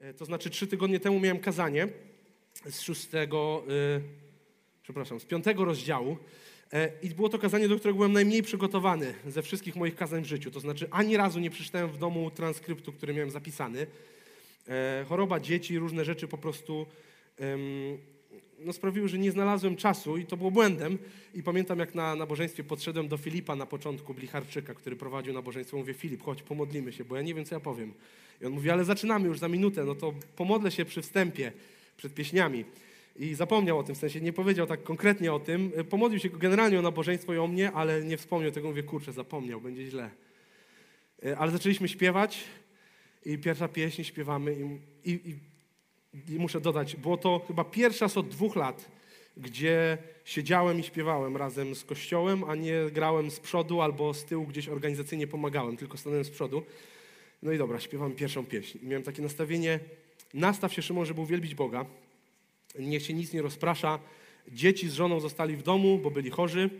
E, to znaczy trzy tygodnie temu miałem kazanie z szóstego, y, przepraszam, z piątego rozdziału. E, I było to kazanie, do którego byłem najmniej przygotowany ze wszystkich moich kazań w życiu. To znaczy ani razu nie przeczytałem w domu transkryptu, który miałem zapisany. E, choroba dzieci, różne rzeczy po prostu no, sprawiły, że nie znalazłem czasu i to było błędem. I pamiętam, jak na nabożeństwie podszedłem do Filipa na początku, Blicharczyka, który prowadził nabożeństwo. Mówię, Filip, chodź, pomodlimy się, bo ja nie wiem, co ja powiem. I on mówi, ale zaczynamy już za minutę, no to pomodlę się przy wstępie, przed pieśniami. I zapomniał o tym, w sensie nie powiedział tak konkretnie o tym. Pomodlił się generalnie o nabożeństwo i o mnie, ale nie wspomniał tego. Mówię, kurczę, zapomniał, będzie źle. E, ale zaczęliśmy śpiewać i pierwsza pieśń śpiewamy i, i, i muszę dodać, było to chyba pierwsza raz od dwóch lat, gdzie siedziałem i śpiewałem razem z kościołem, a nie grałem z przodu albo z tyłu gdzieś organizacyjnie pomagałem, tylko stanąłem z przodu. No i dobra, śpiewam pierwszą pieśń. Miałem takie nastawienie, nastaw się Szymon, żeby uwielbić Boga. Niech się nic nie rozprasza. Dzieci z żoną zostali w domu, bo byli chorzy.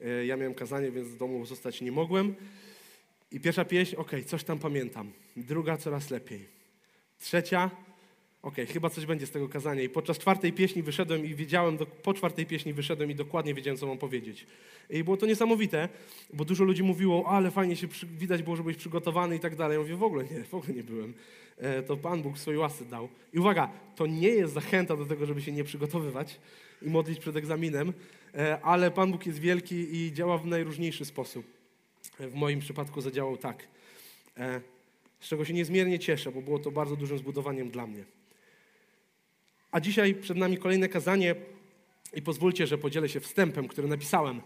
E, ja miałem kazanie, więc w domu zostać nie mogłem. I pierwsza pieśń, ok, coś tam pamiętam. Druga coraz lepiej. Trzecia, okej, okay, chyba coś będzie z tego kazania. I podczas czwartej pieśni wyszedłem i wiedziałem, do, po czwartej pieśni wyszedłem i dokładnie wiedziałem, co mam powiedzieć. I było to niesamowite, bo dużo ludzi mówiło, ale fajnie się przy, widać było, że byłeś przygotowany i tak dalej. Ja mówię, w ogóle nie, w ogóle nie byłem. E, to Pan Bóg swojej łasce dał. I uwaga, to nie jest zachęta do tego, żeby się nie przygotowywać i modlić przed egzaminem, e, ale Pan Bóg jest wielki i działa w najróżniejszy sposób. E, w moim przypadku zadziałał tak. E, z czego się niezmiernie cieszę, bo było to bardzo dużym zbudowaniem dla mnie. A dzisiaj przed nami kolejne kazanie i pozwólcie, że podzielę się wstępem, który napisałem.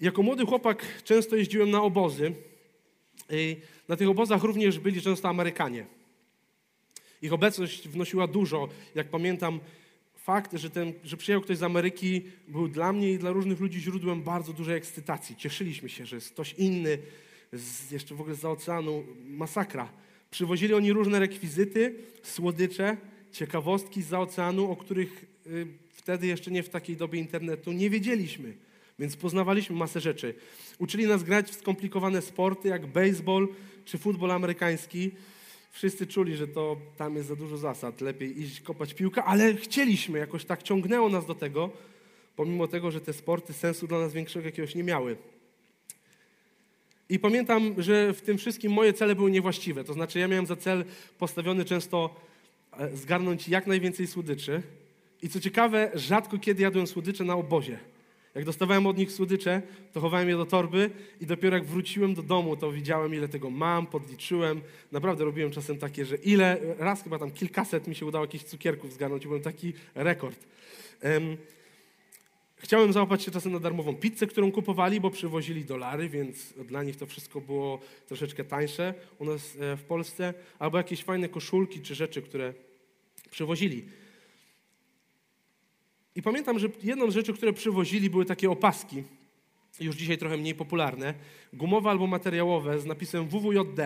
Jako młody chłopak często jeździłem na obozy na tych obozach również byli często Amerykanie. Ich obecność wnosiła dużo. Jak pamiętam, fakt, że, ten, że przyjechał ktoś z Ameryki, był dla mnie i dla różnych ludzi źródłem bardzo dużej ekscytacji. Cieszyliśmy się, że jest ktoś inny, z, jeszcze w ogóle z oceanu, masakra. Przywozili oni różne rekwizyty, słodycze, ciekawostki z oceanu, o których y, wtedy jeszcze nie w takiej dobie internetu nie wiedzieliśmy. Więc poznawaliśmy masę rzeczy. Uczyli nas grać w skomplikowane sporty jak baseball czy futbol amerykański. Wszyscy czuli, że to tam jest za dużo zasad, lepiej iść kopać piłkę, ale chcieliśmy, jakoś tak ciągnęło nas do tego, pomimo tego, że te sporty sensu dla nas większego jakiegoś nie miały. I pamiętam, że w tym wszystkim moje cele były niewłaściwe. To znaczy, ja miałem za cel postawiony często zgarnąć jak najwięcej słodyczy. I co ciekawe, rzadko kiedy jadłem słodycze na obozie. Jak dostawałem od nich słodycze, to chowałem je do torby i dopiero jak wróciłem do domu, to widziałem, ile tego mam, podliczyłem. Naprawdę robiłem czasem takie, że ile, raz chyba tam kilkaset mi się udało jakichś cukierków zgarnąć byłem taki rekord. Um, Chciałem załapać się czasem na darmową pizzę, którą kupowali, bo przywozili dolary, więc dla nich to wszystko było troszeczkę tańsze u nas e, w Polsce, albo jakieś fajne koszulki czy rzeczy, które przywozili. I pamiętam, że jedną z rzeczy, które przywozili, były takie opaski, już dzisiaj trochę mniej popularne, gumowe albo materiałowe z napisem WWJD.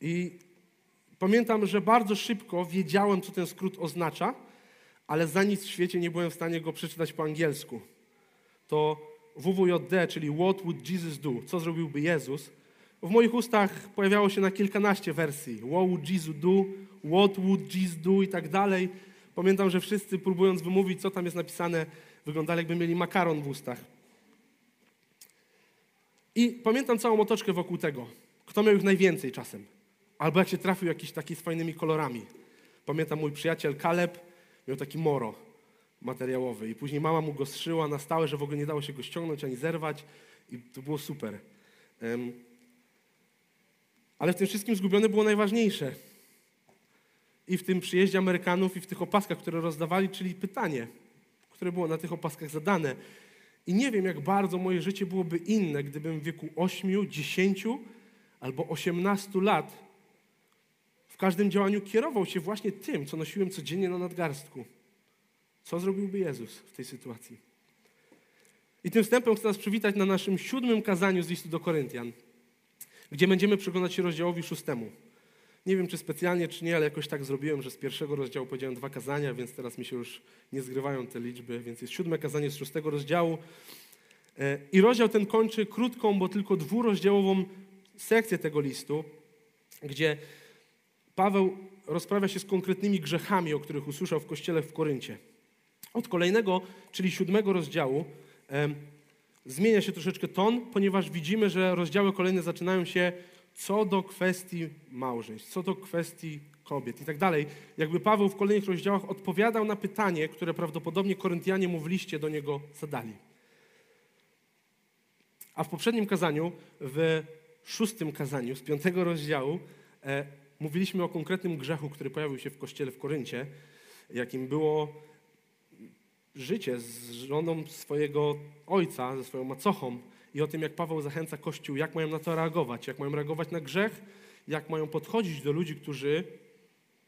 I pamiętam, że bardzo szybko wiedziałem, co ten skrót oznacza, ale za nic w świecie nie byłem w stanie go przeczytać po angielsku. To WWJD, czyli What would Jesus do? Co zrobiłby Jezus? W moich ustach pojawiało się na kilkanaście wersji. What would Jesus do? What would Jesus do? I tak dalej. Pamiętam, że wszyscy próbując wymówić, co tam jest napisane, wyglądali jakby mieli makaron w ustach. I pamiętam całą otoczkę wokół tego. Kto miał ich najwięcej czasem? Albo jak się trafił jakiś taki z fajnymi kolorami. Pamiętam mój przyjaciel Kaleb miał taki moro materiałowy i później mama mu go strzyła na stałe, że w ogóle nie dało się go ściągnąć ani zerwać i to było super. Ale w tym wszystkim zgubione było najważniejsze – i w tym przyjeździe Amerykanów, i w tych opaskach, które rozdawali, czyli pytanie, które było na tych opaskach zadane. I nie wiem, jak bardzo moje życie byłoby inne, gdybym w wieku 8, 10 albo 18 lat w każdym działaniu kierował się właśnie tym, co nosiłem codziennie na nadgarstku. Co zrobiłby Jezus w tej sytuacji? I tym wstępem chcę nas przywitać na naszym siódmym kazaniu z listu do Koryntian, gdzie będziemy przyglądać się rozdziałowi szóstemu. Nie wiem, czy specjalnie, czy nie, ale jakoś tak zrobiłem, że z pierwszego rozdziału powiedziałem dwa kazania, więc teraz mi się już nie zgrywają te liczby, więc jest siódme kazanie z szóstego rozdziału. E, I rozdział ten kończy krótką, bo tylko dwurozdziałową sekcję tego listu, gdzie Paweł rozprawia się z konkretnymi grzechami, o których usłyszał w kościele w Koryncie. Od kolejnego, czyli siódmego rozdziału, zmienia się troszeczkę ton, ponieważ widzimy, że rozdziały kolejne zaczynają się co do kwestii małżeństw, co do kwestii kobiet i tak dalej. Jakby Paweł w kolejnych rozdziałach odpowiadał na pytanie, które prawdopodobnie Koryntianie mu w liście do niego zadali. A w poprzednim kazaniu, w szóstym kazaniu z piątego rozdziału, e, mówiliśmy o konkretnym grzechu, który pojawił się w kościele w Koryncie, jakim było życie z żoną swojego ojca, ze swoją macochą i o tym, jak Paweł zachęca Kościół, jak mają na to reagować, jak mają reagować na grzech, jak mają podchodzić do ludzi, którzy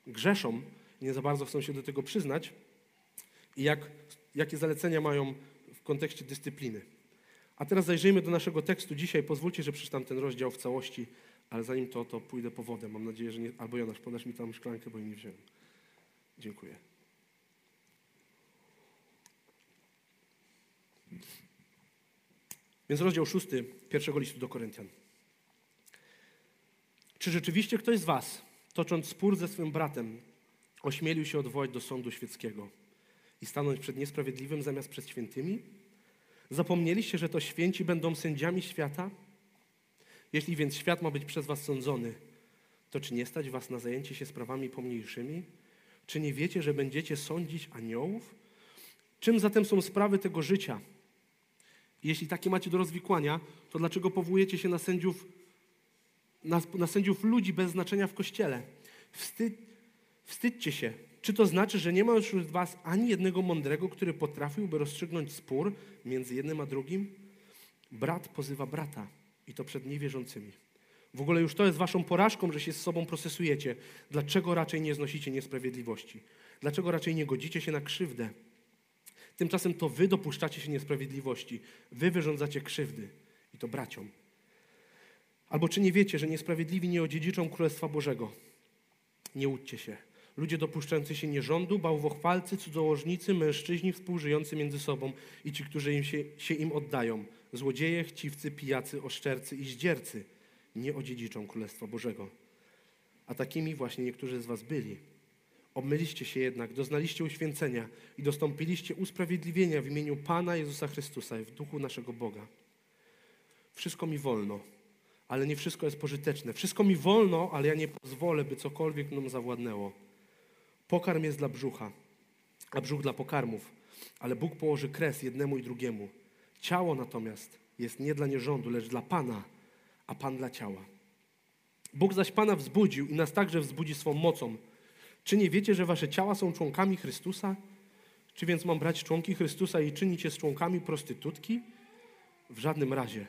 grzeszą nie za bardzo chcą się do tego przyznać i jak, jakie zalecenia mają w kontekście dyscypliny. A teraz zajrzyjmy do naszego tekstu dzisiaj. Pozwólcie, że przeczytam ten rozdział w całości, ale zanim to, to pójdę po wodę. Mam nadzieję, że nie... Albo Jonasz, podasz mi tam szklankę, bo jej nie wziąłem. Dziękuję. Więc rozdział szósty pierwszego listu do Koryntian. Czy rzeczywiście ktoś z was, tocząc spór ze swym bratem, ośmielił się odwołać do sądu świeckiego i stanąć przed niesprawiedliwym zamiast przed świętymi? Zapomnieliście, że to święci będą sędziami świata? Jeśli więc świat ma być przez was sądzony, to czy nie stać was na zajęcie się sprawami pomniejszymi? Czy nie wiecie, że będziecie sądzić aniołów? Czym zatem są sprawy tego życia? Jeśli takie macie do rozwikłania, to dlaczego powołujecie się na sędziów, na, na sędziów ludzi bez znaczenia w kościele? Wstyd, wstydźcie się. Czy to znaczy, że nie ma już wśród was ani jednego mądrego, który potrafiłby rozstrzygnąć spór między jednym a drugim? Brat pozywa brata i to przed niewierzącymi. W ogóle już to jest waszą porażką, że się z sobą procesujecie. Dlaczego raczej nie znosicie niesprawiedliwości? Dlaczego raczej nie godzicie się na krzywdę? Tymczasem to wy dopuszczacie się niesprawiedliwości. Wy wyrządzacie krzywdy. I to braciom. Albo czy nie wiecie, że niesprawiedliwi nie odziedziczą Królestwa Bożego? Nie łudźcie się. Ludzie dopuszczający się nierządu, bałwochwalcy, cudzołożnicy, mężczyźni współżyjący między sobą i ci, którzy im się, się im oddają. Złodzieje, chciwcy, pijacy, oszczercy i zdziercy nie odziedziczą Królestwa Bożego. A takimi właśnie niektórzy z was byli. Obmyliście się jednak, doznaliście uświęcenia i dostąpiliście usprawiedliwienia w imieniu Pana Jezusa Chrystusa i w duchu naszego Boga. Wszystko mi wolno, ale nie wszystko jest pożyteczne. Wszystko mi wolno, ale ja nie pozwolę, by cokolwiek mną zawładnęło. Pokarm jest dla brzucha, a brzuch dla pokarmów, ale Bóg położy kres jednemu i drugiemu. Ciało natomiast jest nie dla nierządu, lecz dla Pana, a Pan dla ciała. Bóg zaś Pana wzbudził i nas także wzbudzi swą mocą. Czy nie wiecie, że wasze ciała są członkami Chrystusa? Czy więc mam brać członki Chrystusa i czynić je z członkami prostytutki? W żadnym razie.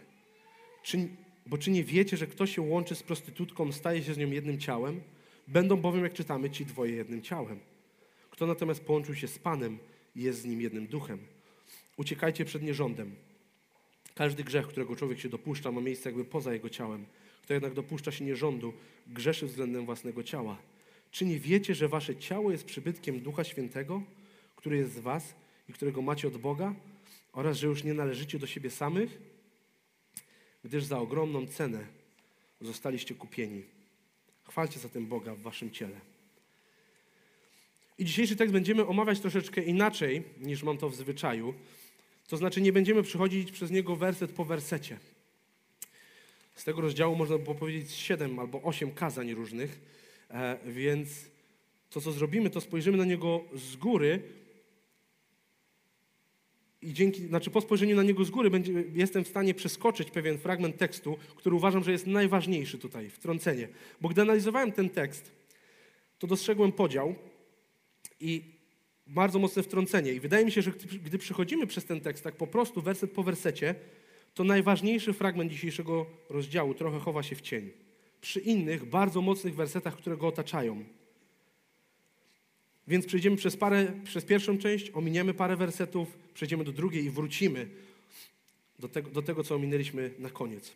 Czy, bo czy nie wiecie, że kto się łączy z prostytutką, staje się z nią jednym ciałem? Będą bowiem, jak czytamy, ci dwoje jednym ciałem. Kto natomiast połączył się z Panem, jest z nim jednym duchem. Uciekajcie przed nierządem. Każdy grzech, którego człowiek się dopuszcza, ma miejsce jakby poza jego ciałem. Kto jednak dopuszcza się nierządu, grzeszy względem własnego ciała. Czy nie wiecie, że wasze ciało jest przybytkiem Ducha Świętego, który jest z was i którego macie od Boga, oraz że już nie należycie do siebie samych, gdyż za ogromną cenę zostaliście kupieni. Chwalcie zatem Boga w waszym ciele. I dzisiejszy tekst będziemy omawiać troszeczkę inaczej, niż mam to w zwyczaju. To znaczy, nie będziemy przechodzić przez niego werset po wersecie. Z tego rozdziału można by powiedzieć siedem albo osiem kazań różnych, więc to, co zrobimy, to spojrzymy na niego z góry i dzięki, znaczy po spojrzeniu na niego z góry będzie, jestem w stanie przeskoczyć pewien fragment tekstu, który uważam, że jest najważniejszy tutaj, wtrącenie. Bo gdy analizowałem ten tekst, to dostrzegłem podział i bardzo mocne wtrącenie. I wydaje mi się, że gdy, gdy przechodzimy przez ten tekst, tak po prostu, werset po wersecie, to najważniejszy fragment dzisiejszego rozdziału trochę chowa się w cień. Przy innych, bardzo mocnych wersetach, które go otaczają. Więc przejdziemy przez, parę, przez pierwszą część, ominiemy parę wersetów, przejdziemy do drugiej i wrócimy do tego, do tego, co ominęliśmy na koniec.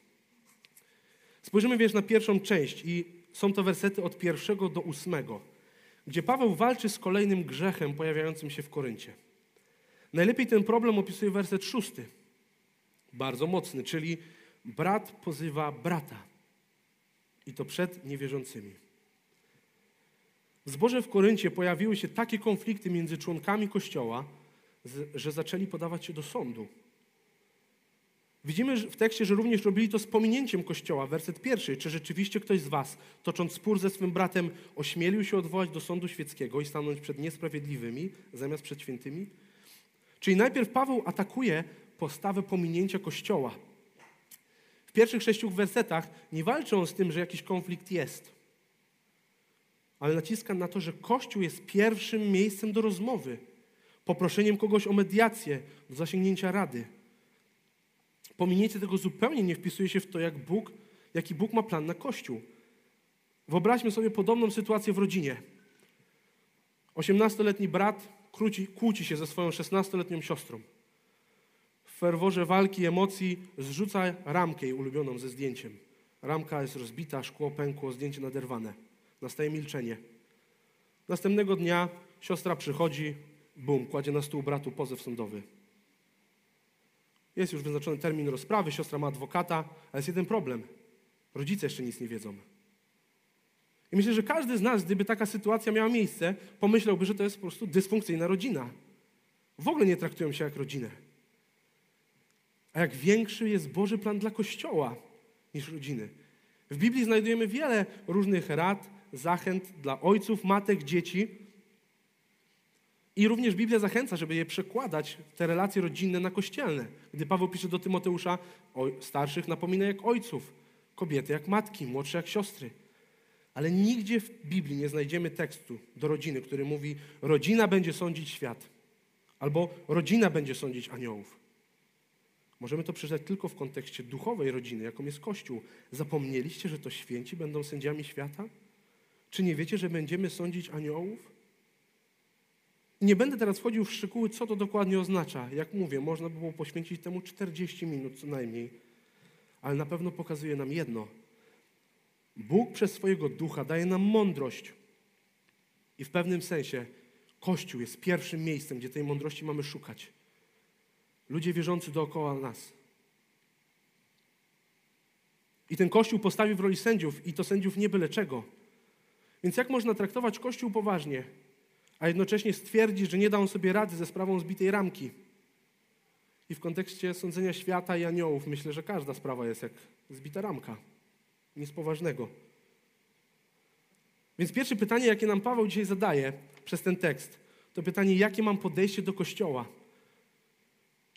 Spojrzymy więc na pierwszą część i są to wersety od pierwszego do ósmego, gdzie Paweł walczy z kolejnym grzechem pojawiającym się w Koryncie. Najlepiej ten problem opisuje werset szósty, bardzo mocny, czyli brat pozywa brata i to przed niewierzącymi. W zborze w Koryncie pojawiły się takie konflikty między członkami Kościoła, że zaczęli podawać się do sądu. Widzimy w tekście, że również robili to z pominięciem Kościoła. Werset pierwszy. Czy rzeczywiście ktoś z was, tocząc spór ze swym bratem, ośmielił się odwołać do sądu świeckiego i stanąć przed niesprawiedliwymi zamiast przed świętymi? Czyli najpierw Paweł atakuje postawę pominięcia Kościoła. Pierwszych sześciu wersetach nie walczy on z tym, że jakiś konflikt jest, ale naciska na to, że Kościół jest pierwszym miejscem do rozmowy, poproszeniem kogoś o mediację, do zasięgnięcia rady. Pominięcie tego zupełnie nie wpisuje się w to, jak Bóg, jaki Bóg ma plan na Kościół. Wyobraźmy sobie podobną sytuację w rodzinie. Osiemnastoletni brat kłóci, kłóci się ze swoją szesnastoletnią siostrą. W ferworze walki, emocji zrzuca ramkę jej ulubioną ze zdjęciem. Ramka jest rozbita, szkło pękło, zdjęcie naderwane. Nastaje milczenie. Następnego dnia siostra przychodzi, bum, kładzie na stół bratu pozew sądowy. Jest już wyznaczony termin rozprawy, siostra ma adwokata, ale jest jeden problem. Rodzice jeszcze nic nie wiedzą. I myślę, że każdy z nas, gdyby taka sytuacja miała miejsce, pomyślałby, że to jest po prostu dysfunkcyjna rodzina. W ogóle nie traktują się jak rodzinę. A jak większy jest Boży plan dla Kościoła niż rodziny. W Biblii znajdujemy wiele różnych rad, zachęt dla ojców, matek, dzieci. I również Biblia zachęca, żeby je przekładać, te relacje rodzinne, na kościelne. Gdy Paweł pisze do Tymoteusza, starszych napomina jak ojców, kobiety jak matki, młodsze jak siostry. Ale nigdzie w Biblii nie znajdziemy tekstu do rodziny, który mówi: rodzina będzie sądzić świat, albo rodzina będzie sądzić aniołów. Możemy to przeczytać tylko w kontekście duchowej rodziny, jaką jest Kościół. Zapomnieliście, że to święci będą sędziami świata? Czy nie wiecie, że będziemy sądzić aniołów? Nie będę teraz wchodził w szczegóły, co to dokładnie oznacza. Jak mówię, można by było poświęcić temu 40 minut co najmniej, ale na pewno pokazuje nam jedno – Bóg przez swojego ducha daje nam mądrość. I w pewnym sensie Kościół jest pierwszym miejscem, gdzie tej mądrości mamy szukać. Ludzie wierzący dookoła nas. I ten Kościół postawił w roli sędziów, i to sędziów nie byle czego. Więc jak można traktować Kościół poważnie, a jednocześnie stwierdzić, że nie da on sobie rady ze sprawą zbitej ramki? I w kontekście sądzenia świata i aniołów myślę, że każda sprawa jest jak zbita ramka nic poważnego. Więc pierwsze pytanie, jakie nam Paweł dzisiaj zadaje przez ten tekst, to pytanie, jakie mam podejście do Kościoła?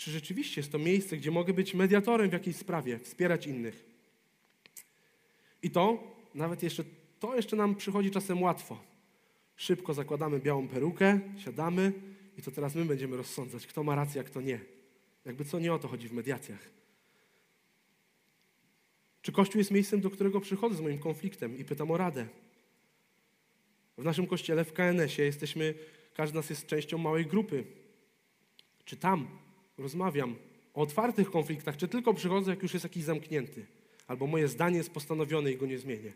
Czy rzeczywiście jest to miejsce, gdzie mogę być mediatorem w jakiejś sprawie, wspierać innych? I to, nawet jeszcze, to jeszcze nam przychodzi czasem łatwo. Szybko zakładamy białą perukę, siadamy i to teraz my będziemy rozsądzać, kto ma rację, a kto nie. Jakby co nie o to chodzi w mediacjach. Czy Kościół jest miejscem, do którego przychodzę z moim konfliktem i pytam o radę? W naszym kościele, w KNS-ie jesteśmy, każdy z nas jest częścią małej grupy. Czy tam rozmawiam o otwartych konfliktach, czy tylko przychodzę, jak już jest jakiś zamknięty? Albo moje zdanie jest postanowione i go nie zmienię.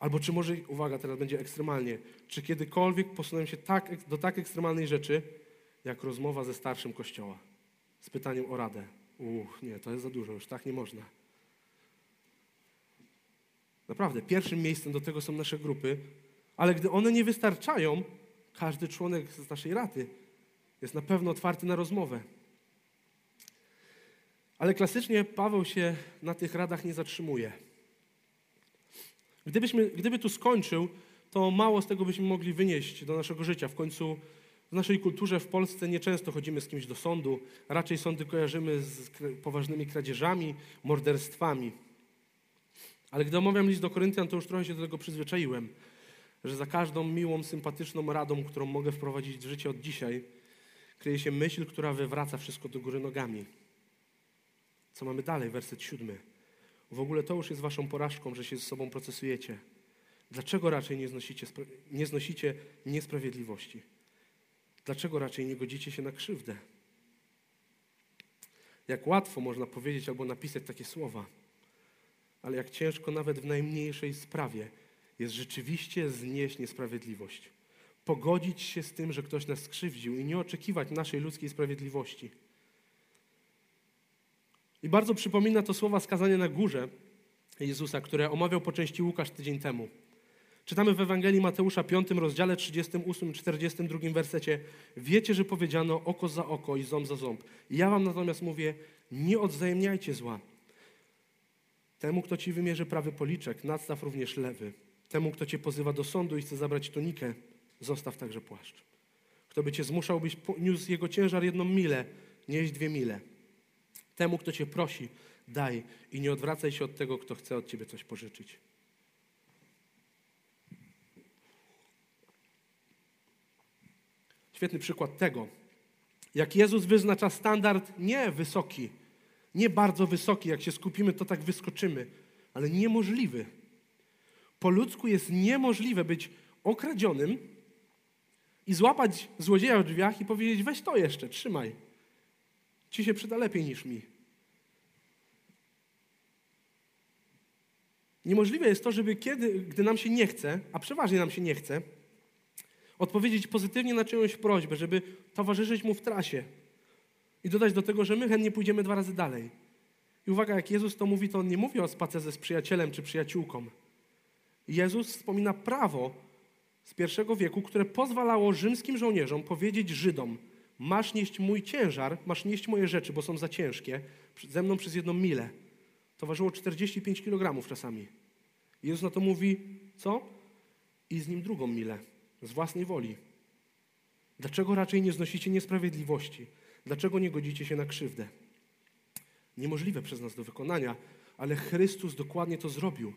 Albo czy może, uwaga, teraz będzie ekstremalnie, czy kiedykolwiek posunąłem się tak, do tak ekstremalnej rzeczy, jak rozmowa ze starszym kościoła z pytaniem o radę? Uch, nie, to jest za dużo, już tak nie można. Naprawdę, pierwszym miejscem do tego są nasze grupy, ale gdy one nie wystarczają, każdy członek z naszej rady jest na pewno otwarty na rozmowę. Ale klasycznie Paweł się na tych radach nie zatrzymuje. Gdybyśmy, gdyby tu skończył, to mało z tego byśmy mogli wynieść do naszego życia. W końcu w naszej kulturze w Polsce nieczęsto chodzimy z kimś do sądu, raczej sądy kojarzymy z poważnymi kradzieżami, morderstwami. Ale gdy omawiam list do Koryntian, to już trochę się do tego przyzwyczaiłem, że za każdą miłą, sympatyczną radą, którą mogę wprowadzić w życie od dzisiaj, kryje się myśl, która wywraca wszystko do góry nogami. Co mamy dalej? Werset siódmy. W ogóle to już jest waszą porażką, że się z sobą procesujecie. Dlaczego raczej nie znosicie, nie znosicie niesprawiedliwości? Dlaczego raczej nie godzicie się na krzywdę? Jak łatwo można powiedzieć albo napisać takie słowa ale jak ciężko nawet w najmniejszej sprawie jest rzeczywiście znieść niesprawiedliwość. Pogodzić się z tym, że ktoś nas skrzywdził i nie oczekiwać naszej ludzkiej sprawiedliwości. I bardzo przypomina to słowa skazania na górze Jezusa, które omawiał po części Łukasz tydzień temu. Czytamy w Ewangelii Mateusza 5 rozdziale 38 42 wersecie Wiecie, że powiedziano oko za oko i ząb za ząb. Ja wam natomiast mówię, nie odwzajemniajcie zła. Temu, kto ci wymierzy prawy policzek, nadstaw również lewy. Temu, kto cię pozywa do sądu i chce zabrać tunikę, zostaw także płaszcz. Kto by cię zmuszał, byś niósł jego ciężar jedną milę, nieść dwie mile. Temu, kto cię prosi, daj i nie odwracaj się od tego, kto chce od ciebie coś pożyczyć. Świetny przykład tego, jak Jezus wyznacza standard nie wysoki, nie bardzo wysoki, jak się skupimy, to tak wyskoczymy, ale niemożliwy. Po ludzku jest niemożliwe być okradzionym i złapać złodzieja w drzwiach i powiedzieć: weź to jeszcze, trzymaj. Ci się przyda lepiej niż mi. Niemożliwe jest to, żeby kiedy, gdy nam się nie chce, a przeważnie nam się nie chce, odpowiedzieć pozytywnie na czyjąś prośbę, żeby towarzyszyć mu w trasie i dodać do tego, że my chętnie pójdziemy dwa razy dalej. I uwaga, jak Jezus to mówi, to on nie mówi o spacerze z przyjacielem czy przyjaciółką. Jezus wspomina prawo z pierwszego wieku, które pozwalało rzymskim żołnierzom powiedzieć Żydom: Masz nieść mój ciężar, masz nieść moje rzeczy, bo są za ciężkie, ze mną przez jedną milę. To ważyło 45 kg czasami. Jezus na to mówi: Co? I z nim drugą milę z własnej woli. Dlaczego raczej nie znosicie niesprawiedliwości? Dlaczego nie godzicie się na krzywdę? Niemożliwe przez nas do wykonania, ale Chrystus dokładnie to zrobił.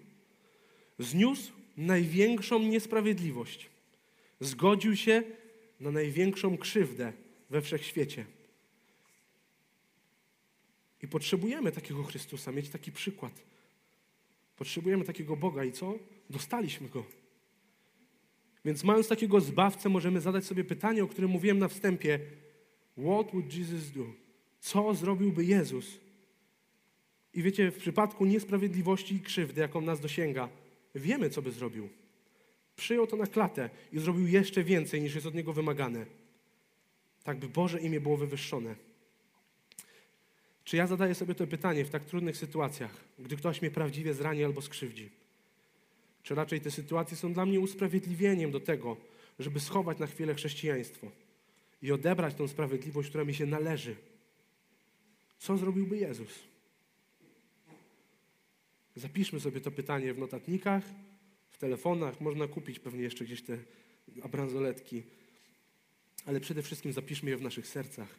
Zniósł największą niesprawiedliwość. Zgodził się na największą krzywdę we wszechświecie. I potrzebujemy takiego Chrystusa, mieć taki przykład. Potrzebujemy takiego Boga i co? Dostaliśmy go. Więc mając takiego zbawcę, możemy zadać sobie pytanie, o którym mówiłem na wstępie. What would Jesus do? Co zrobiłby Jezus? I wiecie, w przypadku niesprawiedliwości i krzywdy, jaką nas dosięga, wiemy, co by zrobił. Przyjął to na klatę i zrobił jeszcze więcej, niż jest od niego wymagane. Tak by Boże imię było wywyższone. Czy ja zadaję sobie to pytanie w tak trudnych sytuacjach, gdy ktoś mnie prawdziwie zrani albo skrzywdzi? Czy raczej te sytuacje są dla mnie usprawiedliwieniem do tego, żeby schować na chwilę chrześcijaństwo i odebrać tą sprawiedliwość, która mi się należy? Co zrobiłby Jezus? Zapiszmy sobie to pytanie w notatnikach, w telefonach. Można kupić pewnie jeszcze gdzieś te bransoletki, ale przede wszystkim zapiszmy je w naszych sercach.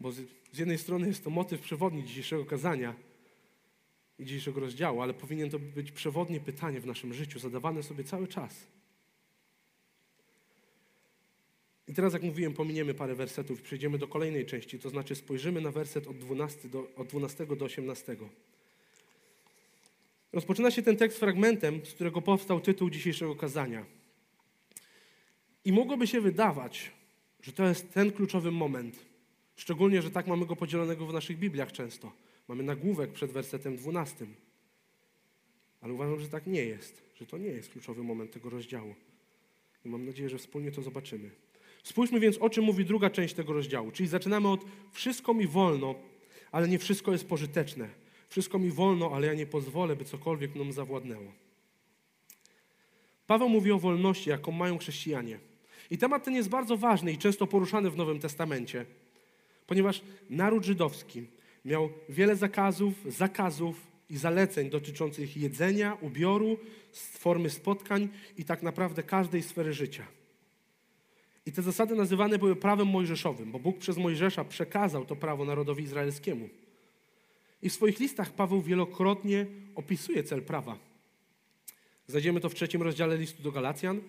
Bo z, z jednej strony jest to motyw przewodni dzisiejszego kazania i dzisiejszego rozdziału, ale powinien to być przewodnie pytanie w naszym życiu, zadawane sobie cały czas. I teraz, jak mówiłem, pominiemy parę wersetów i przejdziemy do kolejnej części, to znaczy spojrzymy na werset od 12 do, od 12 do 18. Rozpoczyna się ten tekst fragmentem, z którego powstał tytuł dzisiejszego kazania. I mogłoby się wydawać, że to jest ten kluczowy moment. Szczególnie, że tak mamy go podzielonego w naszych Bibliach często. Mamy nagłówek przed wersetem 12. Ale uważam, że tak nie jest, że to nie jest kluczowy moment tego rozdziału. I mam nadzieję, że wspólnie to zobaczymy. Spójrzmy więc, o czym mówi druga część tego rozdziału. Czyli zaczynamy od wszystko mi wolno, ale nie wszystko jest pożyteczne. Wszystko mi wolno, ale ja nie pozwolę, by cokolwiek mną zawładnęło. Paweł mówi o wolności, jaką mają chrześcijanie. I temat ten jest bardzo ważny i często poruszany w Nowym Testamencie, ponieważ naród żydowski miał wiele zakazów, zakazów i zaleceń dotyczących jedzenia, ubioru, formy spotkań i tak naprawdę każdej sfery życia. I te zasady nazywane były prawem mojżeszowym, bo Bóg przez Mojżesza przekazał to prawo narodowi izraelskiemu. I w swoich listach Paweł wielokrotnie opisuje cel prawa. Znajdziemy to w trzecim rozdziale listu do Galacjan,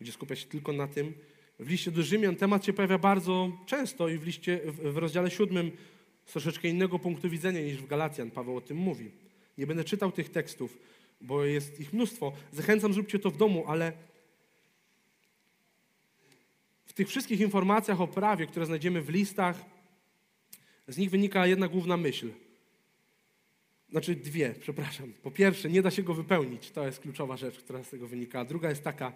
gdzie skupia się tylko na tym. W liście do Rzymian temat się pojawia bardzo często i w, liście, w rozdziale siódmym z troszeczkę innego punktu widzenia niż w Galacjan. Paweł o tym mówi. Nie będę czytał tych tekstów, bo jest ich mnóstwo. Zachęcam, zróbcie to w domu, ale w tych wszystkich informacjach o prawie, które znajdziemy w listach, z nich wynika jedna główna myśl. Znaczy dwie, przepraszam. Po pierwsze, nie da się go wypełnić. To jest kluczowa rzecz, która z tego wynika. A druga jest taka,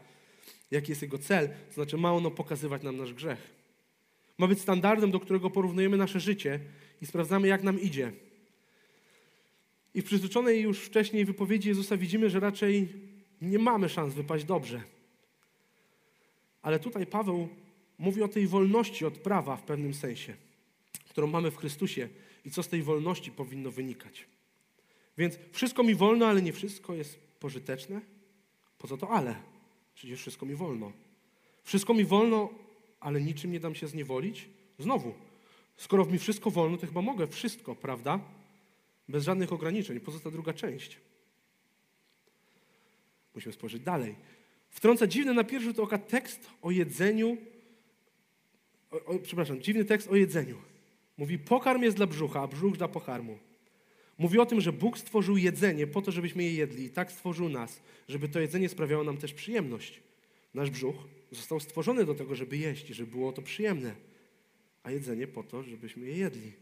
jaki jest jego cel. To znaczy, ma ono pokazywać nam nasz grzech. Ma być standardem, do którego porównujemy nasze życie i sprawdzamy, jak nam idzie. I w przytoczonej już wcześniej wypowiedzi Jezusa widzimy, że raczej nie mamy szans wypaść dobrze. Ale tutaj Paweł mówi o tej wolności od prawa w pewnym sensie, którą mamy w Chrystusie i co z tej wolności powinno wynikać. Więc wszystko mi wolno, ale nie wszystko jest pożyteczne. Po co to ale? Przecież wszystko mi wolno. Wszystko mi wolno, ale niczym nie dam się zniewolić? Znowu, skoro mi wszystko wolno, to chyba mogę wszystko, prawda? Bez żadnych ograniczeń. Pozosta druga część. Musimy spojrzeć dalej. Wtrąca dziwny na pierwszy rzut oka tekst o jedzeniu. O, przepraszam, dziwny tekst o jedzeniu. Mówi, pokarm jest dla brzucha, a brzuch dla pokarmu. Mówi o tym, że Bóg stworzył jedzenie po to, żebyśmy je jedli i tak stworzył nas, żeby to jedzenie sprawiało nam też przyjemność. Nasz brzuch został stworzony do tego, żeby jeść i żeby było to przyjemne, a jedzenie po to, żebyśmy je jedli.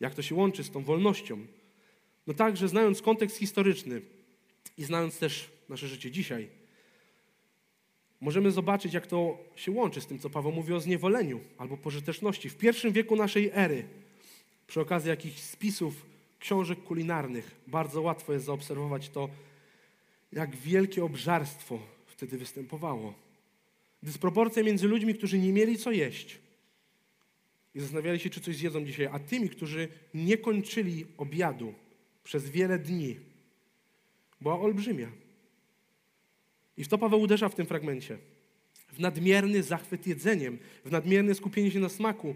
Jak to się łączy z tą wolnością? No tak, że znając kontekst historyczny i znając też nasze życie dzisiaj, możemy zobaczyć, jak to się łączy z tym, co Paweł mówi o zniewoleniu albo pożyteczności. W pierwszym wieku naszej ery, przy okazji jakichś spisów, książek kulinarnych, bardzo łatwo jest zaobserwować to, jak wielkie obżarstwo wtedy występowało. Dysproporcja między ludźmi, którzy nie mieli co jeść i zastanawiali się, czy coś zjedzą dzisiaj, a tymi, którzy nie kończyli obiadu przez wiele dni, była olbrzymia. I w to Paweł uderza w tym fragmencie. W nadmierny zachwyt jedzeniem, w nadmierne skupienie się na smaku.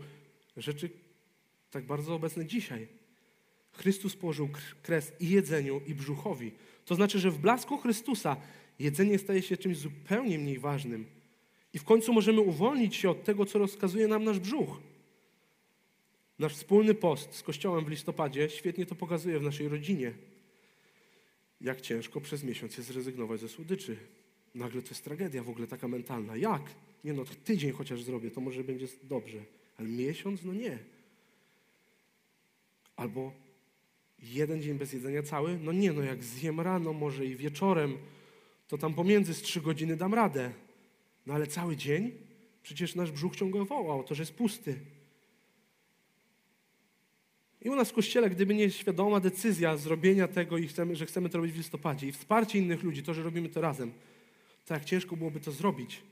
Rzeczy tak bardzo obecne dzisiaj. Chrystus położył kres i jedzeniu, i brzuchowi. To znaczy, że w blasku Chrystusa jedzenie staje się czymś zupełnie mniej ważnym. I w końcu możemy uwolnić się od tego, co rozkazuje nam nasz brzuch. Nasz wspólny post z Kościołem w listopadzie świetnie to pokazuje w naszej rodzinie. Jak ciężko przez miesiąc jest zrezygnować ze słodyczy. Nagle to jest tragedia w ogóle taka mentalna. Jak? Nie no, tydzień chociaż zrobię, to może będzie dobrze. Ale miesiąc? No nie. Albo jeden dzień bez jedzenia cały? No nie, no jak zjem rano może i wieczorem, to tam pomiędzy z trzy godziny dam radę. No ale cały dzień? Przecież nasz brzuch ciągle woła o to, że jest pusty. I u nas w kościele, gdyby nie świadoma decyzja zrobienia tego i chcemy, że chcemy to robić w listopadzie i wsparcie innych ludzi, to, że robimy to razem, to jak ciężko byłoby to zrobić.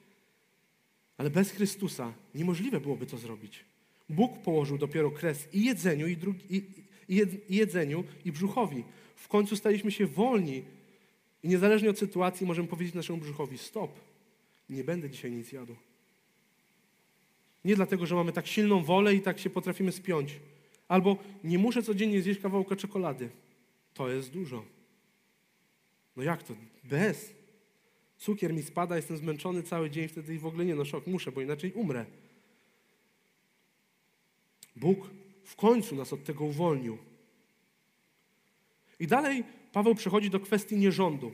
Ale bez Chrystusa niemożliwe byłoby to zrobić. Bóg położył dopiero kres i jedzeniu, i, drugi, i, i, i jedzeniu, i brzuchowi. W końcu staliśmy się wolni i niezależnie od sytuacji możemy powiedzieć naszemu brzuchowi stop, nie będę dzisiaj nic jadł. Nie dlatego, że mamy tak silną wolę i tak się potrafimy spiąć. Albo nie muszę codziennie zjeść kawałka czekolady. To jest dużo. No jak to? Bez. Cukier mi spada, jestem zmęczony cały dzień, wtedy w ogóle nie, no szok, muszę, bo inaczej umrę. Bóg w końcu nas od tego uwolnił. I dalej Paweł przechodzi do kwestii nierządu,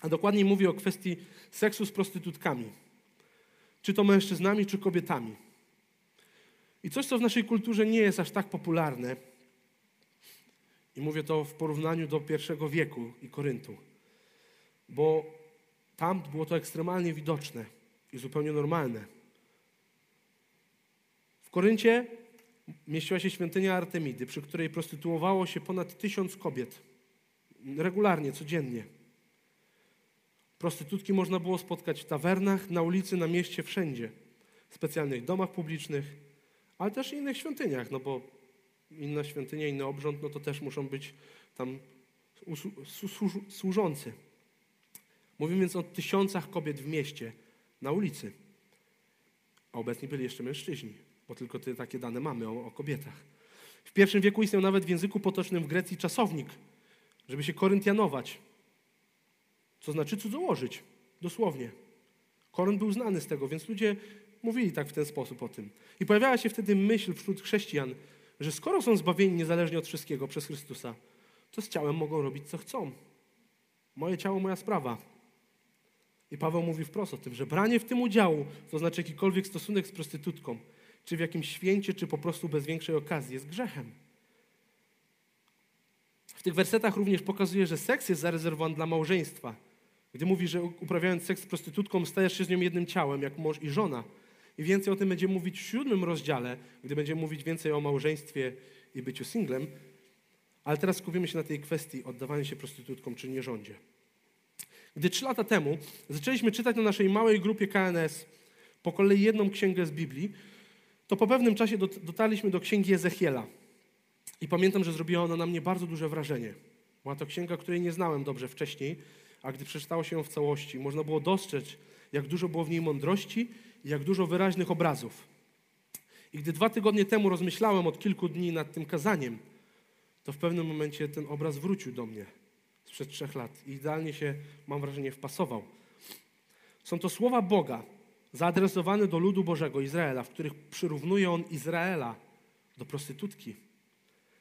a dokładniej mówi o kwestii seksu z prostytutkami. Czy to mężczyznami, czy kobietami. I coś, co w naszej kulturze nie jest aż tak popularne, i mówię to w porównaniu do pierwszego wieku i Koryntu, bo tam było to ekstremalnie widoczne i zupełnie normalne. W Koryncie mieściła się świątynia Artemidy, przy której prostytuowało się ponad tysiąc kobiet. Regularnie, codziennie. Prostytutki można było spotkać w tawernach, na ulicy, na mieście, wszędzie. W specjalnych domach publicznych, ale też innych świątyniach, no bo inna świątynia, inny obrząd, no to też muszą być tam służący. Mówimy więc o tysiącach kobiet w mieście, na ulicy. A obecni byli jeszcze mężczyźni, bo tylko te, takie dane mamy o, o kobietach. W pierwszym wieku istniał nawet w języku potocznym w Grecji czasownik, żeby się koryntianować, co znaczy cudzołożyć, dosłownie. Korynt był znany z tego, więc ludzie mówili tak w ten sposób o tym. I pojawiała się wtedy myśl wśród chrześcijan, że skoro są zbawieni niezależnie od wszystkiego przez Chrystusa, to z ciałem mogą robić co chcą. Moje ciało, moja sprawa. I Paweł mówi wprost o tym, że branie w tym udziału, to znaczy jakikolwiek stosunek z prostytutką, czy w jakimś święcie, czy po prostu bez większej okazji, jest grzechem. W tych wersetach również pokazuje, że seks jest zarezerwowany dla małżeństwa. Gdy mówi, że uprawiając seks z prostytutką, stajesz się z nią jednym ciałem, jak mąż i żona. I więcej o tym będziemy mówić w siódmym rozdziale, gdy będziemy mówić więcej o małżeństwie i byciu singlem. Ale teraz skupimy się na tej kwestii oddawania się prostytutkom czy nierządzie. Gdy trzy lata temu zaczęliśmy czytać na naszej małej grupie KNS po kolei jedną księgę z Biblii, to po pewnym czasie dotarliśmy do księgi Ezechiela. I pamiętam, że zrobiła ona na mnie bardzo duże wrażenie. Była to księga, której nie znałem dobrze wcześniej, a gdy przeczytało się ją w całości, można było dostrzec, jak dużo było w niej mądrości i jak dużo wyraźnych obrazów. I gdy dwa tygodnie temu rozmyślałem od kilku dni nad tym kazaniem, to w pewnym momencie ten obraz wrócił do mnie sprzed trzech lat i idealnie się, mam wrażenie, wpasował. Są to słowa Boga zaadresowane do ludu Bożego, Izraela, w których przyrównuje on Izraela do prostytutki.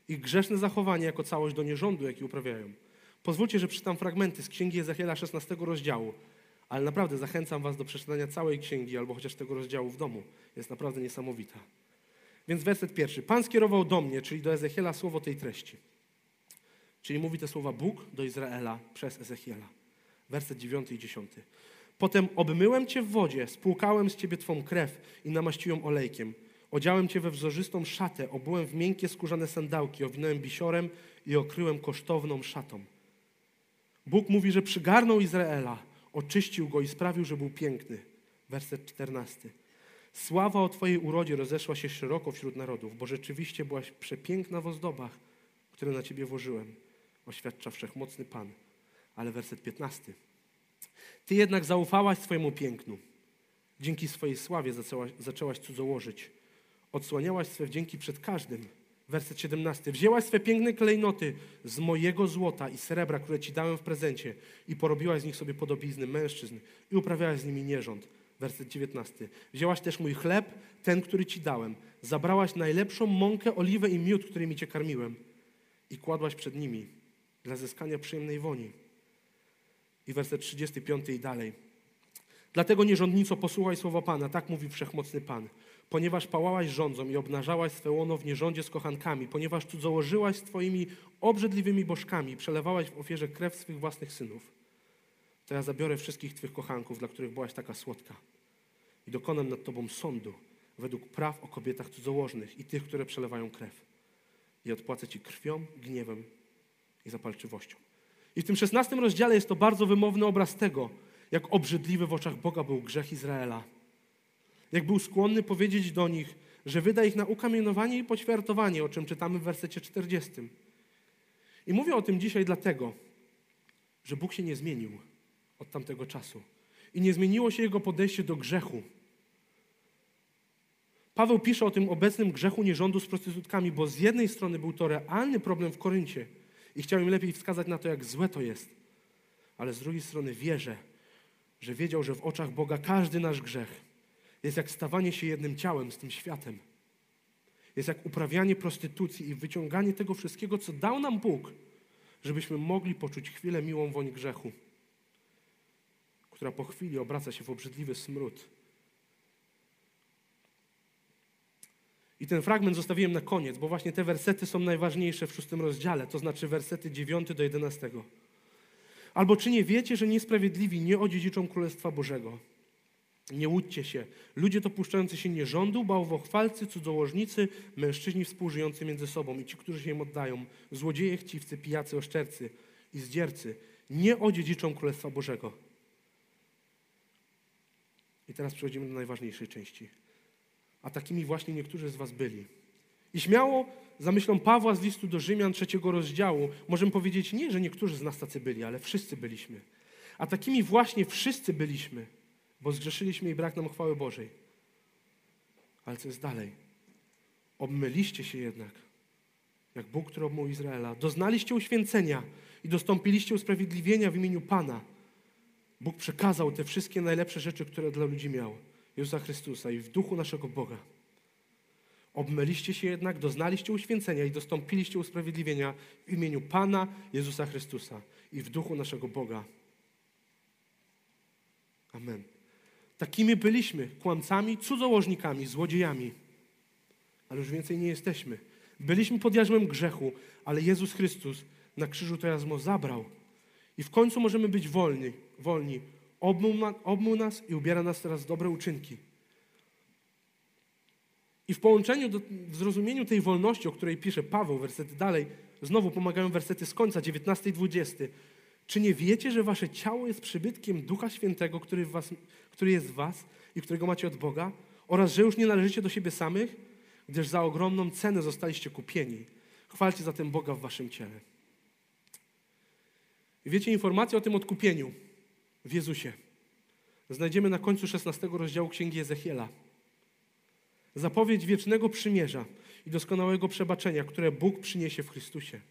Ich grzeszne zachowanie jako całość do nierządu, jaki uprawiają. Pozwólcie, że przeczytam fragmenty z Księgi Ezechiela 16 rozdziału, ale naprawdę zachęcam Was do przeczytania całej księgi albo chociaż tego rozdziału w domu. Jest naprawdę niesamowita. Więc werset pierwszy. Pan skierował do mnie, czyli do Ezechiela, słowo tej treści. Czyli mówi te słowa Bóg do Izraela przez Ezechiela. Werset dziewiąty i dziesiąty. Potem obmyłem cię w wodzie, spłukałem z ciebie twą krew i namaściłem olejkiem. Odziałem cię we wzorzystą szatę, obułem w miękkie skórzane sandałki, owinąłem bisiorem i okryłem kosztowną szatą. Bóg mówi, że przygarnął Izraela, oczyścił go i sprawił, że był piękny. Werset czternasty. Sława o Twojej urodzie rozeszła się szeroko wśród narodów, bo rzeczywiście byłaś przepiękna w ozdobach, które na Ciebie włożyłem, oświadcza wszechmocny Pan. Ale werset piętnasty. Ty jednak zaufałaś swojemu pięknu. Dzięki swojej sławie zaczęłaś, zaczęłaś cudzołożyć. Odsłaniałaś swe wdzięki przed każdym. Werset 17. Wzięłaś swe piękne klejnoty z mojego złota i srebra, które ci dałem w prezencie i porobiłaś z nich sobie podobizny mężczyzn i uprawiałaś z nimi nierząd. Werset 19. Wzięłaś też mój chleb, ten, który ci dałem. Zabrałaś najlepszą mąkę, oliwę i miód, którymi cię karmiłem i kładłaś przed nimi dla zyskania przyjemnej woni. I werset 35 i dalej. Dlatego nierządnico posłuchaj słowa Pana, tak mówi wszechmocny Pan. Ponieważ pałałaś rządzą i obnażałaś swe łono w nierządzie z kochankami, ponieważ cudzołożyłaś z Twoimi obrzydliwymi bożkami, przelewałaś w ofierze krew swych własnych synów, to ja zabiorę wszystkich Twych kochanków, dla których byłaś taka słodka i dokonam nad Tobą sądu według praw o kobietach cudzołożnych i tych, które przelewają krew. I odpłacę Ci krwią, gniewem i zapalczywością. I w tym szesnastym rozdziale jest to bardzo wymowny obraz tego, jak obrzydliwy w oczach Boga był grzech Izraela. Jak był skłonny powiedzieć do nich, że wyda ich na ukamienowanie i poćwiartowanie, o czym czytamy w wersecie 40. I mówię o tym dzisiaj dlatego, że Bóg się nie zmienił od tamtego czasu. I nie zmieniło się jego podejście do grzechu. Paweł pisze o tym obecnym grzechu nierządu z prostytutkami, bo z jednej strony był to realny problem w Koryncie i chciał im lepiej wskazać na to, jak złe to jest, ale z drugiej strony wierzę, że wiedział, że w oczach Boga każdy nasz grzech jest jak stawanie się jednym ciałem z tym światem. Jest jak uprawianie prostytucji i wyciąganie tego wszystkiego, co dał nam Bóg, żebyśmy mogli poczuć chwilę miłą woń grzechu, która po chwili obraca się w obrzydliwy smród. I ten fragment zostawiłem na koniec, bo właśnie te wersety są najważniejsze w szóstym rozdziale, to znaczy wersety 9 do 11. Albo czy nie wiecie, że niesprawiedliwi nie odziedziczą Królestwa Bożego? Nie łudźcie się. Ludzie dopuszczający się nierządu, bałwochwalcy, cudzołożnicy, mężczyźni współżyjący między sobą i ci, którzy się im oddają, złodzieje, chciwcy, pijacy, oszczercy i zdziercy, nie odziedziczą Królestwa Bożego. I teraz przechodzimy do najważniejszej części. A takimi właśnie niektórzy z was byli. I śmiało, za myślą Pawła z listu do Rzymian trzeciego rozdziału, możemy powiedzieć nie, że niektórzy z nas tacy byli, ale wszyscy byliśmy. A takimi właśnie wszyscy byliśmy – bo zgrzeszyliśmy i brak nam chwały Bożej. Ale co jest dalej? Obmyliście się jednak, jak Bóg, który obmył Izraela. Doznaliście uświęcenia i dostąpiliście usprawiedliwienia w imieniu Pana. Bóg przekazał te wszystkie najlepsze rzeczy, które dla ludzi miał. Jezusa Chrystusa i w duchu naszego Boga. Obmyliście się jednak, doznaliście uświęcenia i dostąpiliście usprawiedliwienia w imieniu Pana Jezusa Chrystusa i w duchu naszego Boga. Amen. Takimi byliśmy kłamcami, cudzołożnikami, złodziejami. Ale już więcej nie jesteśmy. Byliśmy pod jarzmem grzechu, ale Jezus Chrystus na krzyżu to jarzmo zabrał. I w końcu możemy być wolni. wolni. Obmył nas i ubiera nas teraz w dobre uczynki. I w połączeniu, do, w zrozumieniu tej wolności, o której pisze Paweł, wersety dalej, znowu pomagają wersety z końca, 19 i 20. Czy nie wiecie, że wasze ciało jest przybytkiem Ducha Świętego, który, was, który jest w was i którego macie od Boga? Oraz, że już nie należycie do siebie samych, gdyż za ogromną cenę zostaliście kupieni. Chwalcie zatem Boga w waszym ciele. Wiecie, informację o tym odkupieniu w Jezusie znajdziemy na końcu 16 rozdziału Księgi Ezechiela. Zapowiedź wiecznego przymierza i doskonałego przebaczenia, które Bóg przyniesie w Chrystusie.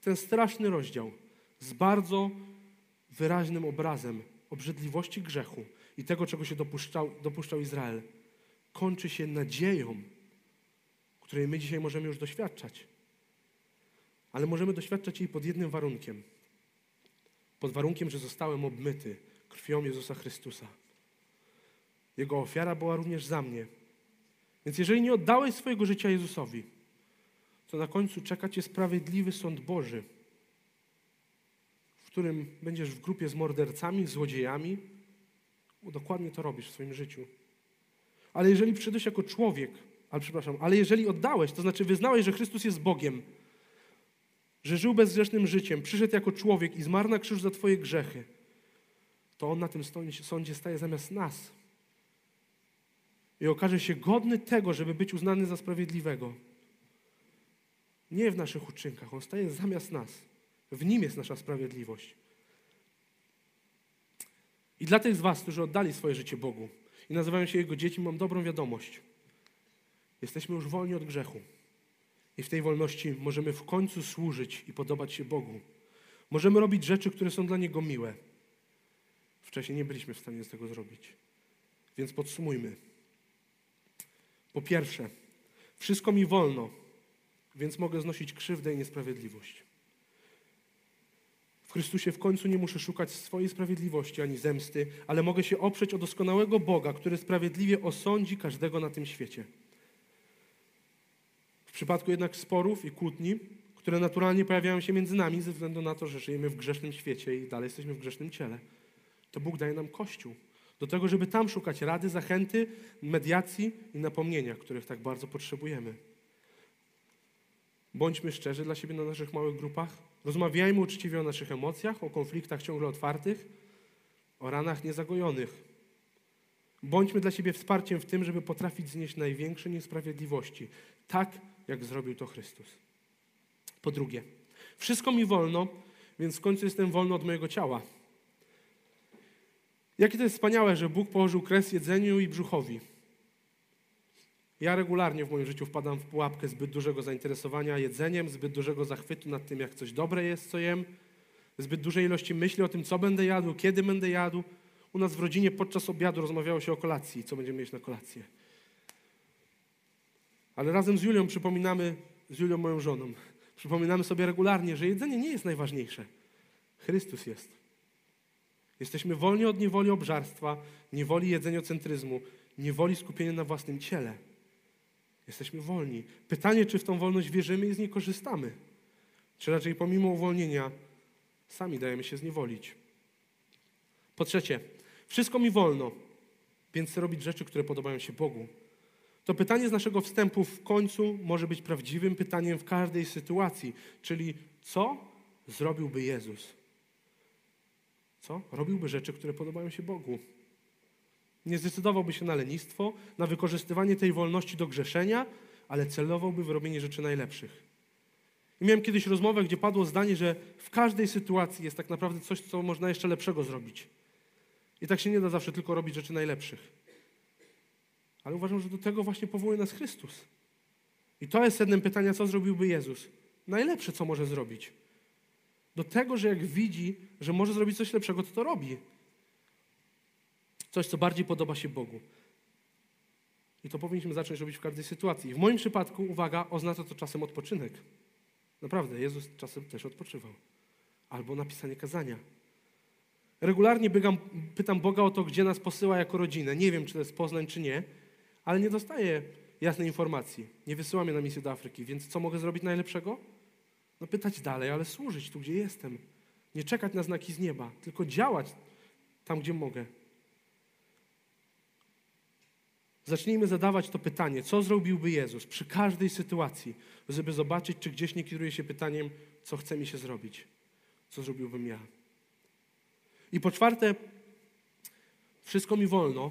Ten straszny rozdział z bardzo wyraźnym obrazem obrzydliwości grzechu i tego, czego się dopuszczał, dopuszczał Izrael, kończy się nadzieją, której my dzisiaj możemy już doświadczać. Ale możemy doświadczać jej pod jednym warunkiem. Pod warunkiem, że zostałem obmyty krwią Jezusa Chrystusa. Jego ofiara była również za mnie. Więc jeżeli nie oddałeś swojego życia Jezusowi, to na końcu czeka cię sprawiedliwy sąd Boży, w którym będziesz w grupie z mordercami, złodziejami. Bo dokładnie to robisz w swoim życiu. Ale jeżeli przyszedłeś jako człowiek, ale przepraszam, ale jeżeli oddałeś, to znaczy wyznałeś, że Chrystus jest Bogiem, że żył bezgrzesznym życiem, przyszedł jako człowiek i zmarł na krzyż za Twoje grzechy, to On na tym sądzie staje zamiast nas. I okaże się godny tego, żeby być uznany za sprawiedliwego. Nie w naszych uczynkach, On staje zamiast nas. W Nim jest nasza sprawiedliwość. I dla tych z Was, którzy oddali swoje życie Bogu i nazywają się Jego dziećmi, mam dobrą wiadomość. Jesteśmy już wolni od grzechu. I w tej wolności możemy w końcu służyć i podobać się Bogu. Możemy robić rzeczy, które są dla Niego miłe. Wcześniej nie byliśmy w stanie z tego zrobić. Więc podsumujmy. Po pierwsze, wszystko mi wolno, więc mogę znosić krzywdę i niesprawiedliwość. W Chrystusie w końcu nie muszę szukać swojej sprawiedliwości ani zemsty, ale mogę się oprzeć o doskonałego Boga, który sprawiedliwie osądzi każdego na tym świecie. W przypadku jednak sporów i kłótni, które naturalnie pojawiają się między nami ze względu na to, że żyjemy w grzesznym świecie i dalej jesteśmy w grzesznym ciele, to Bóg daje nam Kościół. Do tego, żeby tam szukać rady, zachęty, mediacji i napomnienia, których tak bardzo potrzebujemy. Bądźmy szczerzy dla siebie na naszych małych grupach. Rozmawiajmy uczciwie o naszych emocjach, o konfliktach ciągle otwartych, o ranach niezagojonych. Bądźmy dla siebie wsparciem w tym, żeby potrafić znieść największe niesprawiedliwości, tak jak zrobił to Chrystus. Po drugie, wszystko mi wolno, więc w końcu jestem wolny od mojego ciała. Jakie to jest wspaniałe, że Bóg położył kres jedzeniu i brzuchowi. Ja regularnie w moim życiu wpadam w pułapkę zbyt dużego zainteresowania jedzeniem, zbyt dużego zachwytu nad tym, jak coś dobre jest, co jem, zbyt dużej ilości myśli o tym, co będę jadł, kiedy będę jadł. U nas w rodzinie podczas obiadu rozmawiało się o kolacji, co będziemy mieć na kolację. Ale razem z Julią przypominamy, z Julią moją żoną, przypominamy sobie regularnie, że jedzenie nie jest najważniejsze. Chrystus jest. Jesteśmy wolni od niewoli obżarstwa, niewoli jedzeniocentryzmu, niewoli skupienia na własnym ciele. Jesteśmy wolni. Pytanie, czy w tą wolność wierzymy i z niej korzystamy? Czy raczej pomimo uwolnienia sami dajemy się zniewolić? Po trzecie, wszystko mi wolno, więc chcę robić rzeczy, które podobają się Bogu. To pytanie z naszego wstępu w końcu może być prawdziwym pytaniem w każdej sytuacji, czyli co zrobiłby Jezus? Co? Robiłby rzeczy, które podobają się Bogu. Nie zdecydowałby się na lenistwo, na wykorzystywanie tej wolności do grzeszenia, ale celowałby w robienie rzeczy najlepszych. I miałem kiedyś rozmowę, gdzie padło zdanie, że w każdej sytuacji jest tak naprawdę coś, co można jeszcze lepszego zrobić. I tak się nie da zawsze tylko robić rzeczy najlepszych. Ale uważam, że do tego właśnie powołuje nas Chrystus. I to jest sednem pytania, co zrobiłby Jezus. Najlepsze, co może zrobić. Do tego, że jak widzi, że może zrobić coś lepszego, to to robi. Coś, co bardziej podoba się Bogu. I to powinniśmy zacząć robić w każdej sytuacji. W moim przypadku, uwaga, oznacza to czasem odpoczynek. Naprawdę, Jezus czasem też odpoczywał. Albo napisanie kazania. Regularnie biegam, pytam Boga o to, gdzie nas posyła jako rodzinę. Nie wiem, czy to jest Poznań, czy nie, ale nie dostaję jasnej informacji. Nie wysyła mnie na misję do Afryki, więc co mogę zrobić najlepszego? No pytać dalej, ale służyć tu, gdzie jestem. Nie czekać na znaki z nieba, tylko działać tam, gdzie mogę. Zacznijmy zadawać to pytanie, co zrobiłby Jezus przy każdej sytuacji, żeby zobaczyć, czy gdzieś nie kieruje się pytaniem, co chce mi się zrobić, co zrobiłbym ja. I po czwarte, wszystko mi wolno,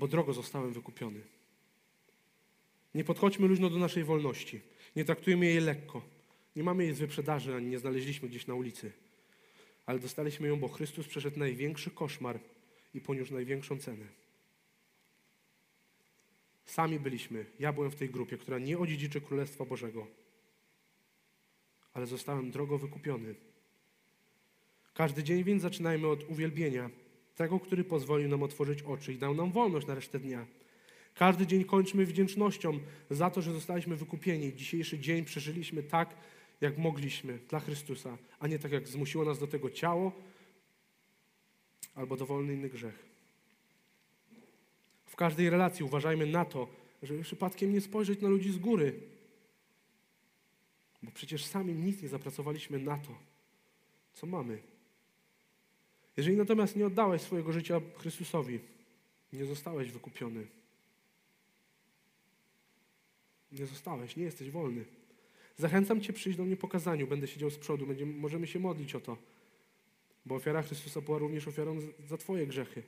bo drogo zostałem wykupiony. Nie podchodźmy luźno do naszej wolności. Nie traktujmy jej lekko. Nie mamy jej z wyprzedaży, ani nie znaleźliśmy gdzieś na ulicy. Ale dostaliśmy ją, bo Chrystus przeszedł największy koszmar i poniósł największą cenę. Sami byliśmy. Ja byłem w tej grupie, która nie odziedziczy Królestwa Bożego. Ale zostałem drogo wykupiony. Każdy dzień więc zaczynajmy od uwielbienia tego, który pozwolił nam otworzyć oczy i dał nam wolność na resztę dnia. Każdy dzień kończmy wdzięcznością za to, że zostaliśmy wykupieni. Dzisiejszy dzień przeżyliśmy tak, jak mogliśmy dla Chrystusa, a nie tak, jak zmusiło nas do tego ciało albo dowolny inny grzech. W każdej relacji uważajmy na to, żeby przypadkiem nie spojrzeć na ludzi z góry, bo przecież sami nic nie zapracowaliśmy na to, co mamy. Jeżeli natomiast nie oddałeś swojego życia Chrystusowi, nie zostałeś wykupiony. Nie zostałeś, nie jesteś wolny. Zachęcam Cię przyjść do mnie po kazaniu, będę siedział z przodu, będziemy, możemy się modlić o to, bo ofiara Chrystusa była również ofiarą za Twoje grzechy.